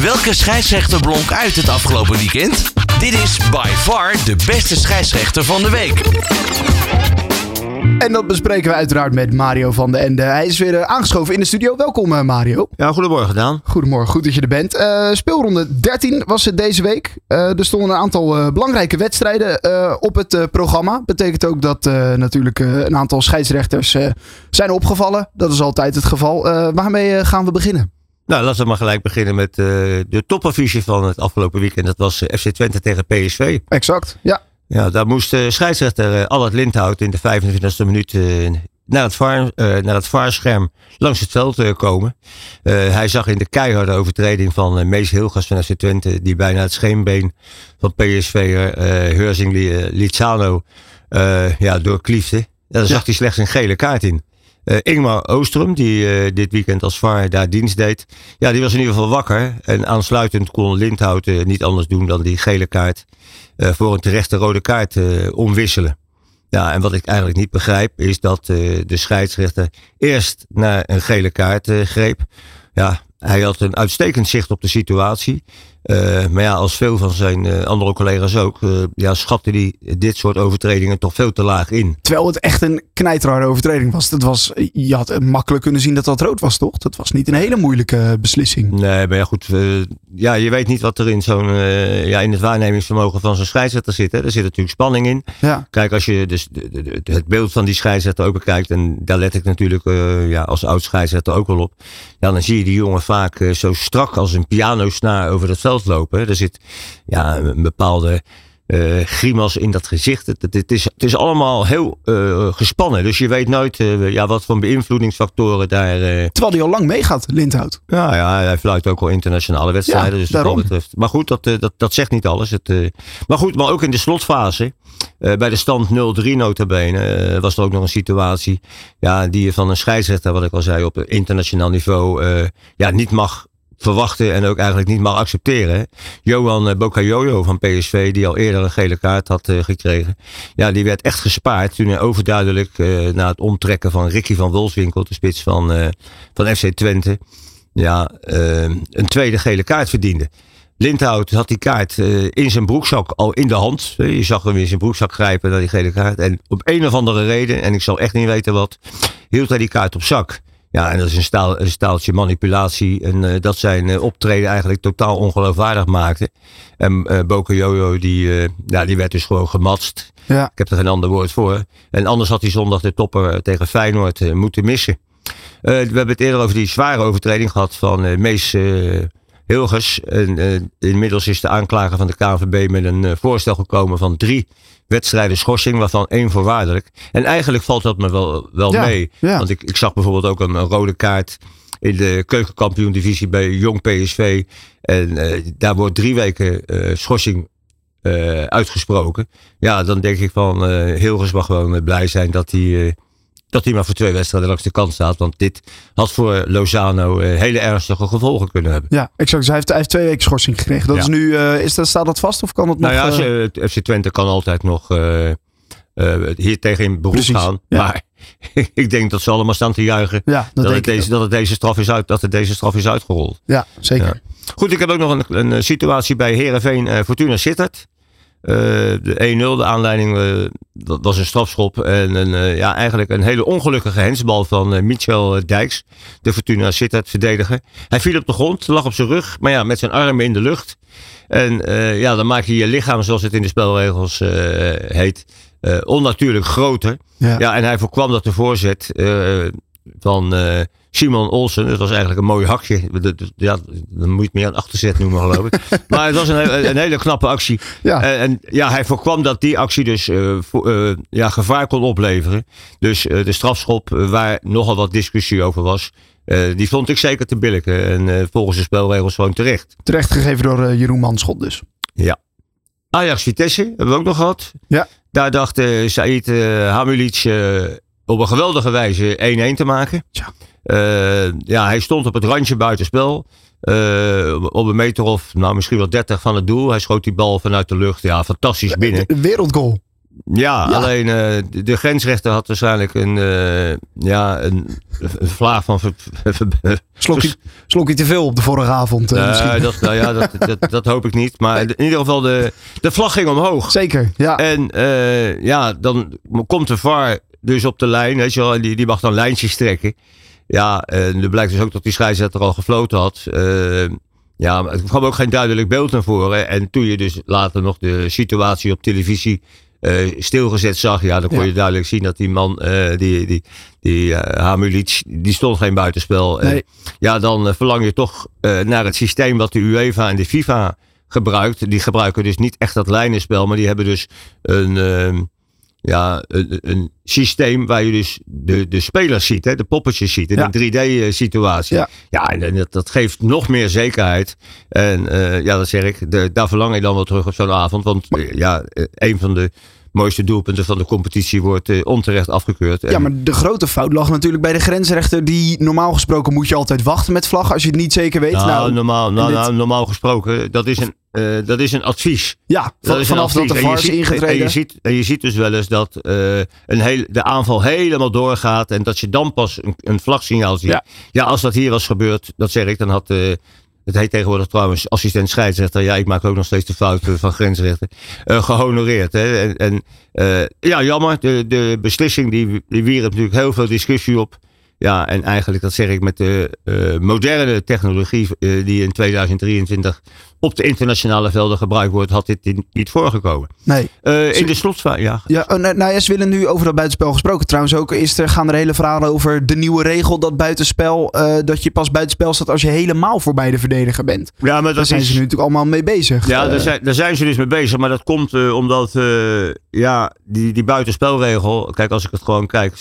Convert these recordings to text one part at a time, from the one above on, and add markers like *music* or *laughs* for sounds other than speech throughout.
Welke scheidsrechter blonk uit het afgelopen weekend? Dit is by far de beste scheidsrechter van de week. En dat bespreken we uiteraard met Mario van de Ende. Hij is weer eh, aangeschoven in de studio. Welkom eh, Mario. Ja, goedemorgen Daan. Goedemorgen, goed dat je er bent. Eh, speelronde 13 was het deze week. Eh, er stonden een aantal eh, belangrijke wedstrijden eh, op het eh, programma. Betekent ook dat eh, natuurlijk eh, een aantal scheidsrechters eh, zijn opgevallen. Dat is altijd het geval. Eh, waarmee gaan we beginnen? Nou, laten we maar gelijk beginnen met eh, de topaffiche van het afgelopen weekend. Dat was eh, FC Twente tegen PSV. Exact, ja. Ja, daar moest uh, scheidsrechter uh, Allard Lindhout in de 25e minuut naar het, vaar, naar het vaarscherm langs het veld komen. hij zag in de keiharde overtreding van Mees Hilgers van FC Twente, die bijna het scheenbeen van PSV'er Heurzing Lizano ja, doorkliefde. Daar zag hij slechts een gele kaart in. Uh, Ingmar Oostrum, die uh, dit weekend als VAR daar dienst deed. Ja, die was in ieder geval wakker. En aansluitend kon Lindhout uh, niet anders doen dan die gele kaart voor een terechte rode kaart omwisselen. Ja, en wat ik eigenlijk niet begrijp is dat de scheidsrechter eerst naar een gele kaart greep. Ja, hij had een uitstekend zicht op de situatie. Uh, maar ja, als veel van zijn uh, andere collega's ook, uh, ja, schatte hij dit soort overtredingen toch veel te laag in. Terwijl het echt een knijtrare overtreding was. Dat was. Je had makkelijk kunnen zien dat dat rood was, toch? Dat was niet een hele moeilijke beslissing. Nee, maar ja, goed. ja, je weet niet wat er in zo'n, ja, in het waarnemingsvermogen van zo'n scheidsrechter zit. Hè. Er zit natuurlijk spanning in. Ja. Kijk, als je dus de, de, de, het beeld van die scheidsrechter ook bekijkt, en daar let ik natuurlijk ja, als oud scheidsrechter ook wel op. Ja, dan zie je die jongen vaak zo strak als een pianosnaar over het veld lopen. Er zit ja, een bepaalde uh, grimas in dat gezicht. Het, het, het, is, het is allemaal heel uh, gespannen. Dus je weet nooit uh, ja, wat voor beïnvloedingsfactoren daar. Terwijl hij al lang meegaat, Lindhout. Ja, ja hij fluit ook al internationale wedstrijden. Ja, dus dat betreft. Maar goed, dat, dat, dat zegt niet alles. Het, maar goed, maar ook in de slotfase. bij de stand 0-3 notabene was er ook nog een situatie. Ja, die je van een scheidsrechter, wat ik al zei, op internationaal niveau ja, niet mag verwachten en ook eigenlijk niet mag accepteren. Johan Bokayoyo van PSV, die al eerder een gele kaart had uh, gekregen. Ja, die werd echt gespaard toen hij overduidelijk uh, na het omtrekken van Ricky van Wolfswinkel, de spits van, van FC Twente, ja, een tweede gele kaart verdiende. Lindhout had die kaart in zijn broekzak al in de hand. Je zag hem in zijn broekzak grijpen naar die gele kaart. En op een of andere reden, en ik zal echt niet weten wat, hield hij die kaart op zak. Ja, en dat is een, staal, een staaltje manipulatie. En uh, dat zijn uh, optreden eigenlijk totaal ongeloofwaardig maakte. En uh, Boke Jojo, die, ja, die werd dus gewoon gematst. Ja. Ik heb er geen ander woord voor. En anders had hij zondag de topper tegen Feyenoord moeten missen. we hebben het eerder over die zware overtreding gehad van Mees Hilgers. En, inmiddels is de aanklager van de KNVB met een voorstel gekomen van drie wedstrijden schorsing, waarvan één voorwaardelijk. En eigenlijk valt dat me wel, wel ja, mee. Ja. Want ik, ik zag bijvoorbeeld ook een, een, rode kaart in de keukenkampioen divisie bij Jong PSV. En uh, daar wordt drie weken schorsing uitgesproken. Ja, dan denk ik van Hilgers mag gewoon blij zijn dat hij dat hij maar voor twee wedstrijden langs de kant staat. Want dit had voor Lozano uh, hele ernstige gevolgen kunnen hebben. Ja, exact. Hij heeft, hij heeft twee weken schorsing gekregen. Dat Ja. is nu, uh, is dat, staat dat vast of kan het Nou nog? ja, eh, ze, het FC Twente kan altijd nog uh, hier tegen in beroep Precies, gaan. ja. Maar *laughs* ik denk dat ze allemaal staan te juichen. ja, dat, Dat, het deze, dat, het deze straf is uit, dat het deze straf is uitgerold. Ja, zeker. Ja. Goed, ik heb ook nog een, een, situatie bij Herenveen Fortuna Sittard. Uh, de 1-0, de aanleiding uh, dat was een strafschop. En een, uh, ja, eigenlijk een hele ongelukkige hensbal van Michel Dijks. De Fortuna Sittard verdediger. Hij viel op de grond, lag op zijn rug. Maar ja, met zijn armen in de lucht. En ja, dan maak je je lichaam, zoals het in de spelregels heet, onnatuurlijk groter. Ja. Ja, en hij voorkwam dat de voorzet van Simon Olsen. Dat was eigenlijk een mooi hakje. Ja, dan moet je het meer een achterzet noemen, geloof ik. *laughs* maar het was een, een hele knappe actie. Ja. En, en ja, hij voorkwam dat die actie dus uh, voor, uh, ja, gevaar kon opleveren. Dus uh, de strafschop, waar nogal wat discussie over was. Die vond ik zeker te billijken. En volgens de spelregels gewoon terecht. Terecht gegeven door Jeroen Manschot dus. Ja. Ajax Vitesse hebben we ook nog gehad. Ja. Daar dacht Said Hamulic op een geweldige wijze 1-1 te maken. Tja. Uh, ja, hij stond op het randje buitenspel. Uh, op een meter of nou, misschien wel 30 van het doel. Hij schoot die bal vanuit de lucht. Ja, fantastisch binnen. Een wereldgoal. Ja, alleen uh, de, grensrechter had waarschijnlijk een, uh, ja, een, een vlaag van. Slokje, slokje te veel op de vorige avond. Uh, nee, dat, nou ja, dat, dat, *laughs* dat, hoop ik niet. Maar in ieder geval, de, de vlag ging omhoog. Zeker, ja. En ja, dan komt de VAR dus op de lijn. Weet je wel, die, die mag dan lijntjes trekken. Ja, en er blijkt dus ook dat die scheidsrechter al gefloten had. ja, er kwam ook geen duidelijk beeld naar voren. En toen je dus later nog de situatie op televisie uh, stilgezet zag, ja, dan kon je duidelijk zien dat die man, uh, die, die, die uh, Hamulic, die stond geen buitenspel. Nee. ja, dan verlang je toch naar het systeem wat de UEFA en de FIFA gebruikt. Die gebruiken dus niet echt dat lijnenspel, maar die hebben dus een, ehm, ja, een, een, systeem waar je dus de, de spelers ziet, hè, de poppetjes ziet in een 3D-situatie. Ja, ja en dat, dat geeft nog meer zekerheid. En ja, dat zeg ik, de, daar verlang ik dan wel terug op zo'n avond. Want ja, een van de mooiste doelpunten van de competitie wordt uh, onterecht afgekeurd. Ja, maar de grote fout lag natuurlijk bij de grensrechter. Die normaal gesproken moet je altijd wachten met vlag als je het niet zeker weet. Nou, nou normaal, nou, nou, normaal gesproken, dat is een, uh, dat is een advies. Ja, van, vanaf dat de VAR is ingetreden. En je, ziet, en je ziet dus wel eens dat uh, een heel, de aanval helemaal doorgaat en dat je dan pas een, een vlagsignaal ziet. Ja. ja. als dat hier was gebeurd, dat zeg ik, dan had het heet tegenwoordig trouwens assistent scheidsrechter. Ja, ik maak ook nog steeds de fouten van grensrechter. Uh, gehonoreerd. Hè? En, en uh, ja, jammer. De, de beslissing die, die wierp natuurlijk heel veel discussie op. Ja, en eigenlijk, dat zeg ik met de moderne technologie die in 2023 op de internationale velden gebruikt wordt, had dit niet voorgekomen. Nee. Uh, in de slotfase, ja. Ja, oh, nou, nou ja, ze willen nu over dat buitenspel gesproken. Trouwens ook is er, gaan er hele verhalen over de nieuwe regel dat buitenspel, uh, dat je pas buitenspel staat als je helemaal voorbij de verdediger bent. Ja, maar dat daar zijn is... ze nu natuurlijk allemaal mee bezig. Ja, daar zijn, daar zijn ze dus mee bezig. Maar dat komt omdat, ja, die, die buitenspelregel, kijk als ik het gewoon kijk,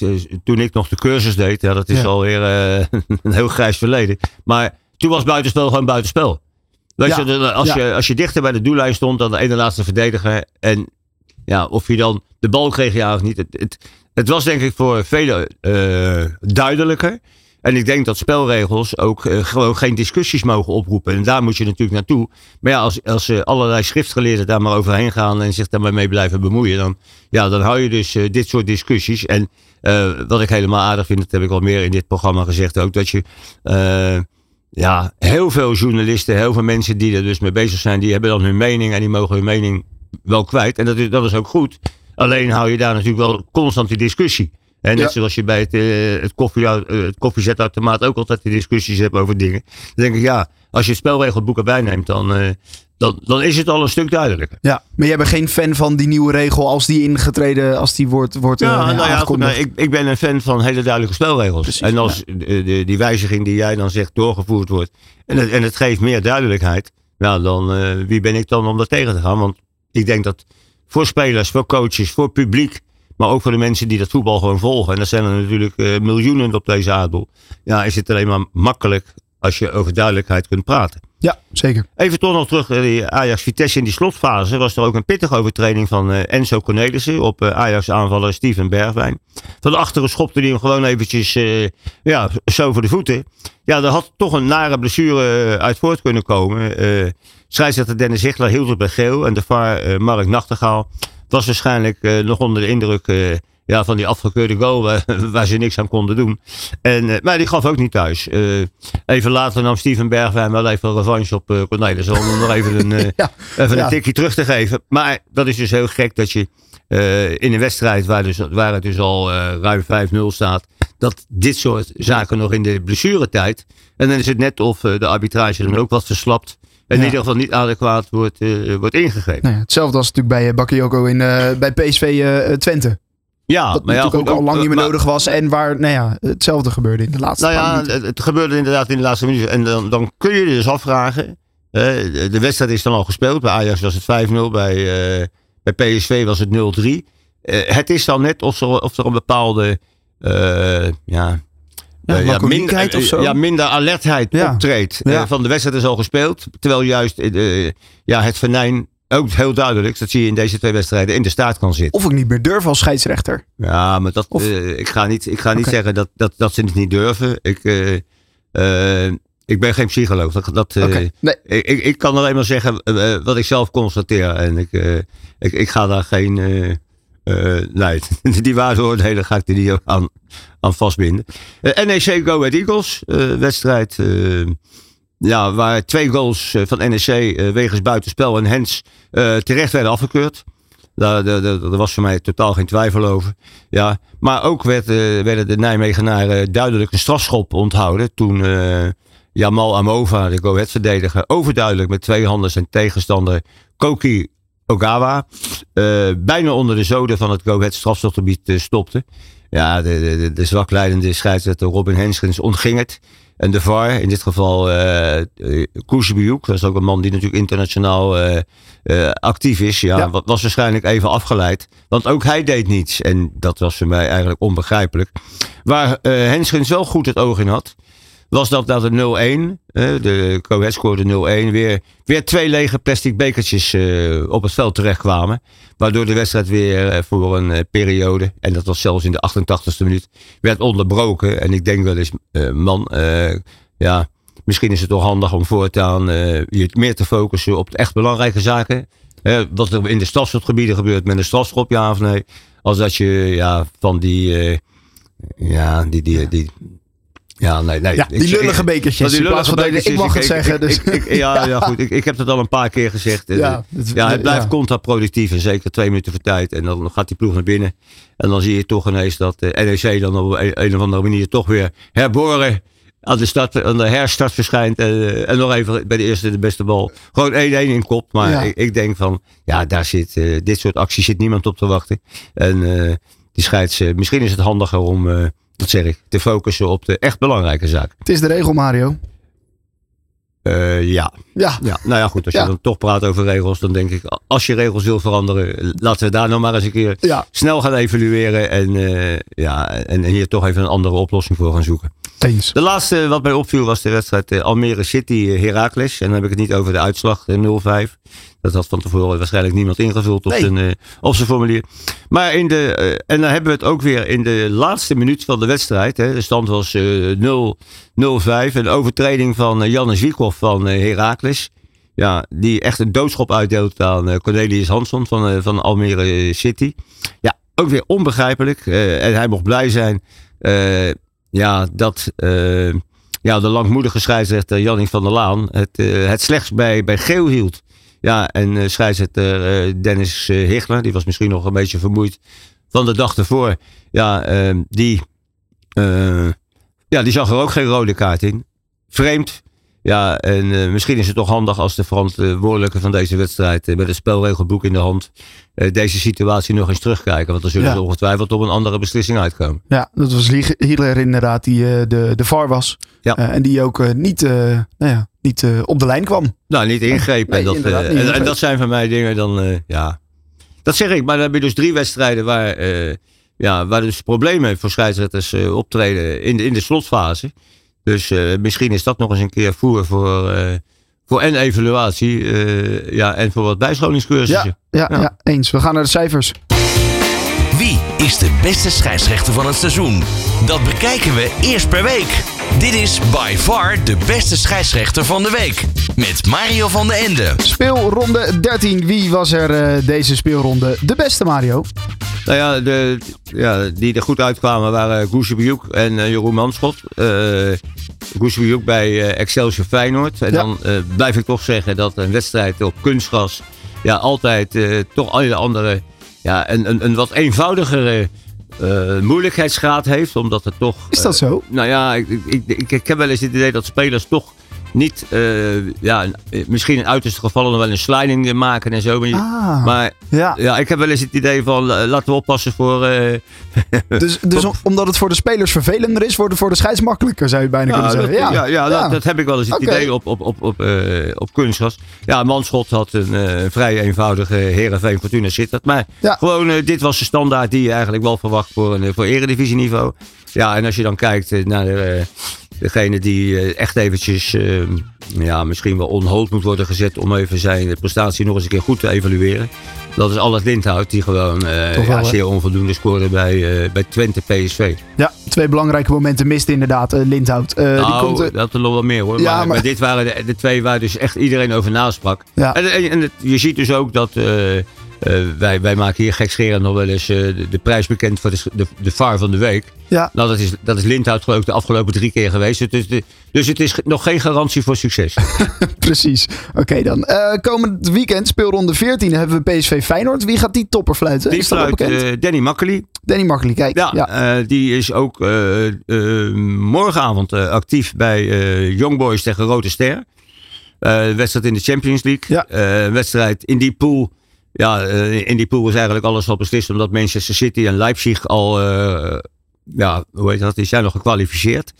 toen ik nog de cursus deed, ja, dat is ja. alweer *laughs* een heel grijs verleden. Maar toen was buitenspel gewoon buitenspel. Weet je, ja, als, ja. je, als je dichter bij de doellijn stond dan de ene laatste verdediger. En ja, of je dan de bal kreeg, ja of niet. Het, het, het was denk ik voor velen uh, duidelijker. En ik denk dat spelregels ook uh, gewoon geen discussies mogen oproepen. En daar moet je natuurlijk naartoe. Maar ja, als, als uh, allerlei schriftgeleerden daar maar overheen gaan en zich daar mee blijven bemoeien, dan, ja, dan hou je dus uh, dit soort discussies. En wat ik helemaal aardig vind, dat heb ik al meer in dit programma gezegd ook, dat je ja, heel veel journalisten, heel veel mensen die er dus mee bezig zijn, die hebben dan hun mening en die mogen hun mening wel kwijt. En dat is, dat is ook goed. Alleen hou je daar natuurlijk wel constant die discussie. En net ja. zoals je bij het, uh, het, koffie, uh, het koffiezetautomaat ook altijd die discussies hebt over dingen. Dan denk ik, ja, als je het spelregelboek erbij neemt, dan, uh, dan, dan is het al een stuk duidelijker. Ja, maar jij bent geen fan van die nieuwe regel als die ingetreden, als die wordt, wordt ja, nou ja, goed, nou, ik, ik ben een fan van hele duidelijke spelregels. Precies, en als ja. de, de, die wijziging die jij dan zegt doorgevoerd wordt en het, en het geeft meer duidelijkheid, nou dan uh, wie ben ik dan om daar tegen te gaan? Want ik denk dat voor spelers, voor coaches, voor publiek, maar ook voor de mensen die dat voetbal gewoon volgen. En dat zijn er natuurlijk uh, miljoenen op deze aardbol. Ja, is het alleen maar makkelijk als je over duidelijkheid kunt praten. Ja, zeker. Even toch nog terug naar die Ajax-Vitesse in die slotfase. Was er ook een pittige overtreding van uh, Enzo Cornelissen op uh, Ajax-aanvaller Steven Bergwijn. Van de achteren schopte hij hem gewoon eventjes uh, ja, zo voor de voeten. Ja, er had toch een nare blessure uit voort kunnen komen. scheidsrechter Dennis Zichtler hield het bij geel. En de VAR Mark Nachtegaal was waarschijnlijk nog onder de indruk ja, van die afgekeurde goal waar, *laughs* waar, ze niks aan konden doen. En, uh, maar die gaf ook niet thuis. Uh, even later nam Steven Bergwijn wel even revanche op uh, Cornelis. Om hem nog even een, *laughs* ja, even ja. een tikje terug te geven. Maar dat is dus heel gek dat je in een wedstrijd waar, dus, waar het dus al ruim 5-0 staat. Dat dit soort zaken nog in de blessuretijd. En dan is het net of de arbitrage dan ook wat verslapt. En in ieder geval niet adequaat wordt, wordt ingegrepen. Nee, hetzelfde als natuurlijk bij Bakayoko in bij PSV Twente. Ja, dat maar ja, natuurlijk ook al lang niet meer nodig was. En waar nou ja, hetzelfde gebeurde in de laatste Nou ja, het, het, gebeurde inderdaad in de laatste minuten. En dan, dan kun je je dus afvragen. Uh, de wedstrijd is dan al gespeeld. Bij Ajax was het 5-0. Bij, uh, bij PSV was het 0-3. Uh, het is dan net of er, of er een bepaalde... ja, ja, ja, minder, of zo? ja, minder alertheid ja. optreedt. Ja. van de wedstrijd is al gespeeld. Terwijl juist ja, het venijn ook heel duidelijk, dat zie je in deze twee wedstrijden, in de staat kan zitten. Of ik niet meer durf als scheidsrechter. Ja, maar dat, of... uh, ik ga niet, ik ga niet okay. zeggen dat, dat, dat ze het niet durven. Ik, uh, uh, ik ben geen psycholoog. Dat, dat, okay. nee. ik, ik, ik kan alleen maar zeggen wat ik zelf constateer. En ik, ik, ik ga daar geen Eh, nee, *laughs* die waardeoordelen ga ik er niet aan, aan vastbinden. Eh, NEC Go Ahead Eagles, eh, wedstrijd eh, ja, waar twee goals eh, van NEC eh, wegens buitenspel en Hens eh, terecht werden afgekeurd. Daar, daar, was voor mij totaal geen twijfel over. Ja, maar ook werd, werden de Nijmegenaren duidelijk een strafschop onthouden. Toen Jamal Amova, de Go verdediger, overduidelijk met twee handen zijn tegenstander Koki Ogawa bijna onder de zoden van het Go strafschopgebied stopte. Ja, de, de, de zwakleidende scheidsrechter Robin Henskens ontging het. En de VAR, in dit geval uh, dat is ook een man die natuurlijk internationaal eh, actief is. Ja, Ja. wa- was waarschijnlijk even afgeleid. Want ook hij deed niets. En dat was voor mij eigenlijk onbegrijpelijk. Waar eh Henskens wel goed het oog in had, was dat dat de 0-1, eh, de Coët scoorde 0-1, weer, weer twee lege plastic bekertjes eh, op het veld terechtkwamen. Waardoor de wedstrijd weer eh, voor een eh, periode, en dat was zelfs in de 88ste minuut, werd onderbroken. En ik denk wel eens, man, ja, misschien is het toch handig om voortaan je meer te focussen op de echt belangrijke zaken. Wat er in de strafschopgebieden gebeurt met een strafschop, ja of nee. Als dat je ja, van die, ja, die, die, die, ja, nee, nee. Ja, die Ik- lullige bekertjes. die lullige je- ik mag het bekertjes, zeggen. Dus. ik- *laughs* ja, ja, goed. Ik, ik heb het al een paar keer gezegd. Ja, Ja, het- ja, het blijft contraproductief. En zeker twee minuten voor tijd. En dan gaat die ploeg naar binnen. En dan zie je toch ineens dat de NEC dan op een, een of andere manier toch weer herboren aan de, start, aan de herstart verschijnt. En, eh, en nog even bij de eerste de beste bal. Gewoon 1-1 in kop. Maar Ja. ik, ik denk van, ja, daar zit, eh, dit soort acties zit niemand op te wachten. En eh, die scheids, eh, misschien is het handiger om, dat zeg ik, te focussen op de echt belangrijke zaken. Het is de regel, Mario. Eh, ja. Ja, Ja, nou ja, goed. Als Ja. je dan toch praat over regels, dan denk ik, als je regels wil veranderen, laten we daar nou maar eens een keer ja, snel gaan evalueren en, eh, ja, en, en hier toch even een andere oplossing voor gaan zoeken. Eens. De laatste wat mij opviel was de wedstrijd eh, Almere City eh, Heracles. En dan heb ik het niet over de uitslag eh, 0-5. Dat had van tevoren waarschijnlijk niemand ingevuld op, Nee. zijn, eh, op zijn formulier. Maar in de, eh, en dan hebben we het ook weer in de laatste minuut van de wedstrijd. Hè, de stand was eh 0 0-5. Een overtreding van uh, Janne Zwiekhoff van eh, Heracles. Ja, die echt een doodschop uitdeelt aan eh, Cornelius Hansson van, eh, van Almere City. Ja, ook weer onbegrijpelijk. Eh, en hij mocht blij zijn eh, ja, dat eh, ja, de langmoedige scheidsrechter Janning van der Laan het, eh, het slechts bij, bij geel hield. Ja, en eh, scheidsrechter Dennis Hichler, die was misschien nog een beetje vermoeid van de dag ervoor. Ja, die, ja, die zag er ook geen rode kaart in. Vreemd. Ja, en eh, misschien is het toch handig als de verantwoordelijke van deze wedstrijd eh, met het spelregelboek in de hand eh, deze situatie nog eens terugkijken. Want dan zullen Ja. ze ongetwijfeld op een andere beslissing uitkomen. Ja, dat was Hitler inderdaad die de, de VAR was. Ja. En die ook niet, nou ja, niet op de lijn kwam. Nou, niet ingrepen. Nee, en, dat, en, dat zijn van mij dingen dan, ja. Dat zeg ik, maar dan heb je dus drie wedstrijden waar, ja, waar dus problemen voor scheidsrechters optreden in de, in de slotfase. Dus eh, misschien is dat nog eens een keer voer voor, eh, voor en evaluatie eh, ja, en voor wat bijscholingscursussen. Ja, ja, Ja. eens. We gaan naar de cijfers. Wie is de beste scheidsrechter van het seizoen? Dat bekijken we eerst per week. Dit is by far de beste scheidsrechter van de week. Met Mario van den Ende. Speelronde 13. Wie was er eh, deze speelronde de beste, Mario? Nou ja, de, ja, die er goed uitkwamen waren Goesjebiuk en eh, Jeroen Manschot. Uh, bij eh, Excelsior Feyenoord. En Ja. dan blijf ik toch zeggen dat een wedstrijd op kunstgras ja, altijd toch alle andere ja, een, een, een wat eenvoudigere moeilijkheidsgraad heeft. Omdat het toch... Is dat zo? nou ja, ik, ik, ik, ik heb wel eens het idee dat spelers toch niet, eh, ja, misschien in uiterste gevallen nog wel een sliding maken en zo. Maar, Ah, maar ja. ja, ik heb wel eens het idee van eh, laten we oppassen voor. eh, *laughs* Dus, dus om- omdat het voor de spelers vervelender is, wordt het voor de scheids makkelijker, zou je bijna ja, kunnen dat, zeggen. ja, ja, Dat, dat heb ik wel eens het idee op, op, op, op, op kunstgras. Ja, Manschot had een vrij eenvoudige Herenveen Fortuna Sittard. Maar Ja. gewoon, dit was de standaard die je eigenlijk wel verwacht voor een voor eredivisieniveau. Ja, en als je dan kijkt naar eh, degene die eh, echt eventjes, eh, ja, misschien wel onhold moet worden gezet om even zijn prestatie nog eens een keer goed te evalueren. Dat is Allard Lindhout, die gewoon Toch wel, ja, hè? zeer onvoldoende scoorde bij, bij Twente PSV. Ja, twee belangrijke momenten miste inderdaad uh, Lindhout. Eh, die nou, komt, dat er nog wel meer hoor. Ja, maar, maar- maar dit waren de, de twee waar dus echt iedereen over nasprak. Ja. En, en, en het- je ziet dus ook dat, wij, wij maken hier gekscherend nog wel eens de, de, prijs bekend voor de, de, de VAR van de week. Ja. Nou, dat is, dat is Lindhout geloof ik de afgelopen drie keer geweest. Dus, dus het is nog geen garantie voor succes. *laughs* Precies. Oké dan. Uh, komend weekend, speelronde 14, hebben we PSV Feyenoord. Wie gaat die topper fluiten? Die fluit uh, Danny Makkely. Danny Makkely, kijk. Ja, ja. Uh, die is ook morgenavond actief bij Young Boys tegen Rode Ster. wedstrijd in de Champions League. Ja. wedstrijd in die pool. Ja, in die pool is eigenlijk alles al beslist. Omdat Manchester City en Leipzig al ja, hoe heet dat, die zijn nog gekwalificeerd.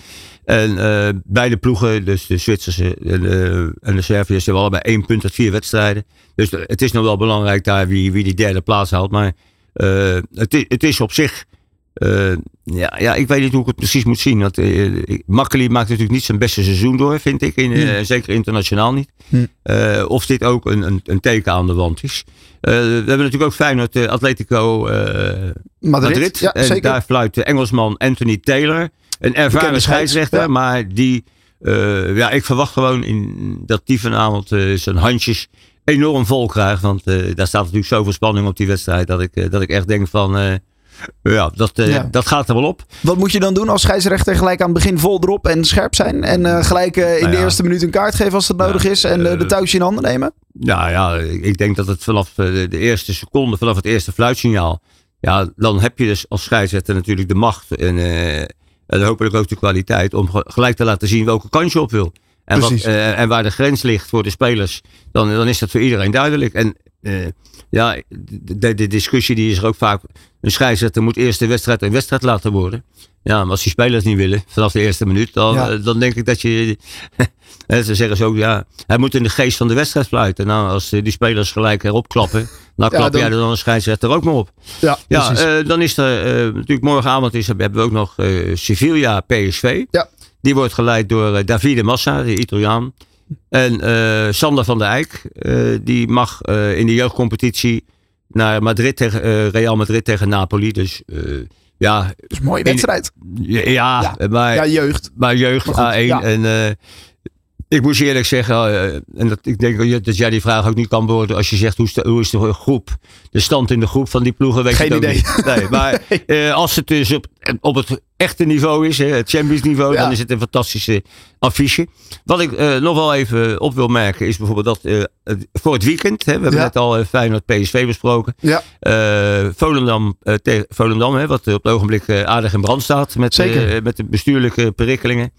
En uh, beide ploegen, dus de Zwitserse en de, en de Serviërs, hebben allebei één punt uit vier wedstrijden. Dus het is nog wel belangrijk daar wie, wie die derde plaats haalt. Maar uh, het, het is op zich, uh, ja, ja, ik weet niet hoe ik het precies moet zien. Want, Makkeli maakt natuurlijk niet zijn beste seizoen door, vind ik. In, hmm. Zeker internationaal niet. Hmm. of dit ook een, een, een, teken aan de wand is. we hebben natuurlijk ook Feyenoord Atletico Madrid. Madrid. Ja, en zeker. daar fluit de Engelsman Anthony Taylor. Een ervaren scheidsrechter, ja. maar die, uh, ja, ik verwacht gewoon in, dat die vanavond uh, zijn handjes enorm vol krijgt. Want uh, daar staat natuurlijk zoveel spanning op die wedstrijd. Dat ik, dat ik echt denk van, ja, dat, ja. dat gaat er wel op. Wat moet je dan doen als scheidsrechter gelijk aan het begin vol erop en scherp zijn? En gelijk in nou ja. de eerste minuut een kaart geven als dat nodig is en de touwtje in handen nemen? Nou ja, ik denk dat het vanaf de eerste seconde, vanaf het eerste fluitsignaal ja, dan heb je dus als scheidsrechter natuurlijk de macht en, en hopelijk ook de kwaliteit om gelijk te laten zien welke kant je op wil. En, wat, en waar de grens ligt voor de spelers, dan, dan is dat voor iedereen duidelijk. En uh, ja, de, de, discussie die is er ook vaak. Een scheidsrechter moet eerst de wedstrijd een wedstrijd laten worden. Ja, maar als die spelers niet willen vanaf de eerste minuut, dan, ja. dan denk ik dat je. *laughs* ze zeggen zo ook, ja, hij moet in de geest van de wedstrijd fluiten. Nou, als die spelers gelijk erop klappen, dan klap ja, dan... jij er dan een scheidsrechter ook maar op. Ja, ja uh, dan is er uh, natuurlijk morgenavond is, hebben we ook nog Sevilla PSV. Ja. Die wordt geleid door Davide Massa, de Italiaan. En Sander van der Eyck, die mag in de jeugdcompetitie naar Madrid tegen Real Madrid tegen Napoli. Dus ja. Dat is een mooie wedstrijd. In, ja, ja, maar, ja, jeugd. Maar jeugd maar goed, A1. Ja. En ik moet je eerlijk zeggen, uh, en dat, ik denk dat jij die vraag ook niet kan beantwoorden als je zegt hoe is, de, hoe is de groep, de stand in de groep van die ploegen, weet Geen idee. Niet. Nee, maar *laughs* nee. Uh, als het dus op, op het echte niveau is, hè, het Champions niveau, ja. dan is het een fantastische affiche. Wat ik uh, nog wel even op wil merken is bijvoorbeeld dat voor het weekend, hè, we hebben ja. net al Feyenoord PSV besproken, ja. Volendam, tegen Volendam hè, wat op het ogenblik aardig in brand staat met, met de bestuurlijke prikkelingen.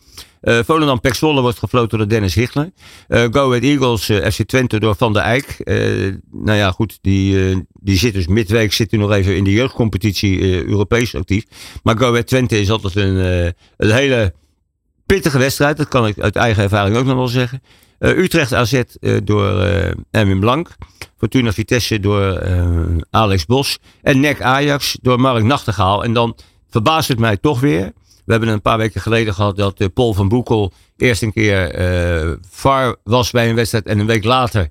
Uh, Volendam Pek Zwolle wordt gefloten door Dennis Hichler. Uh, Go Ahead Eagles uh, FC Twente door Van der Eyck. nou ja, goed, die, die zit dus midweek zit nog even in de jeugdcompetitie Europees actief. Maar Go Ahead Twente is altijd een, een hele pittige wedstrijd. Dat kan ik uit eigen ervaring ook nog wel zeggen. Utrecht AZ door Erwin Blank. Fortuna Vitesse door Alex Bos. En NEC Ajax door Mark Nachtegaal. En dan verbaast het mij toch weer. We hebben een paar weken geleden gehad dat uh, Paul van Boekel eerst een keer uh, VAR was bij een wedstrijd. En een week later,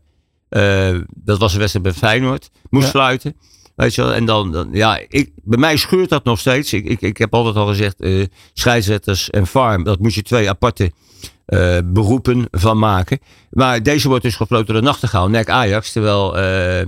uh, dat was een wedstrijd bij Feyenoord, moest ja. fluiten. Weet je wel? En dan, dan, ja, ik, bij mij scheurt dat nog steeds. Ik, ik, ik heb altijd al gezegd, uh, scheidsrechters en VAR, dat moet je twee aparte uh, beroepen van maken. Maar deze wordt dus gefloten door Nachtegaal, NEC Ajax. Terwijl, uh,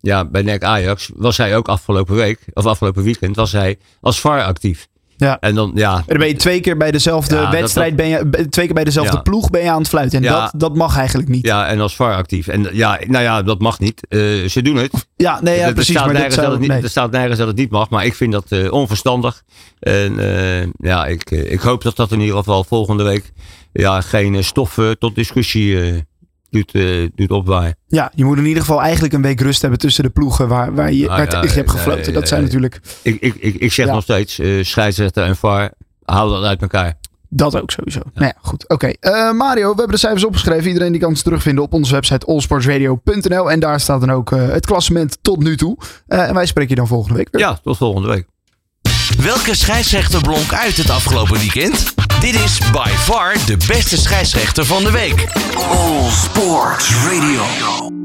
ja, bij NEC Ajax was hij ook afgelopen week, of afgelopen weekend, was hij als VAR actief. Ja. En dan, ja. En dan ben je twee keer bij dezelfde ja, wedstrijd, dat, dat, ben je, twee keer bij dezelfde ja. ploeg ben je aan het fluiten. En ja. dat, dat mag eigenlijk niet. Ja, en als VAR actief. En ja, nou ja, dat mag niet. Uh, ze doen het. Ja, nee, ja, er, precies. Er staat, maar nergens dat dat het nee. niet, er staat nergens dat het niet mag, maar ik vind dat uh, onverstandig. En uh, ja, ik, ik hoop dat dat in ieder geval volgende week ja, geen stof tot discussie doet, uh, doet opwaaien. Ja, je moet in ieder geval eigenlijk een week rust hebben tussen de ploegen waar, waar je, waar ja, tegen hebt gefloten. dat zijn natuurlijk, Ik, ik, ik, ik zeg Ja. nog steeds, uh, scheidsrechter en VAR, hou dat uit elkaar. dat ook sowieso. Nou ja, goed. Oké, Eh, Mario, we hebben de cijfers opgeschreven. Iedereen die kan ze terugvinden op onze website allsportsradio.nl. En daar staat dan ook eh, het klassement tot nu toe. Eh, en wij spreken je dan volgende week weer. Ja, tot volgende week. Welke scheidsrechter blonk uit het afgelopen weekend? Dit is by far de beste scheidsrechter van de week. All Sports Radio.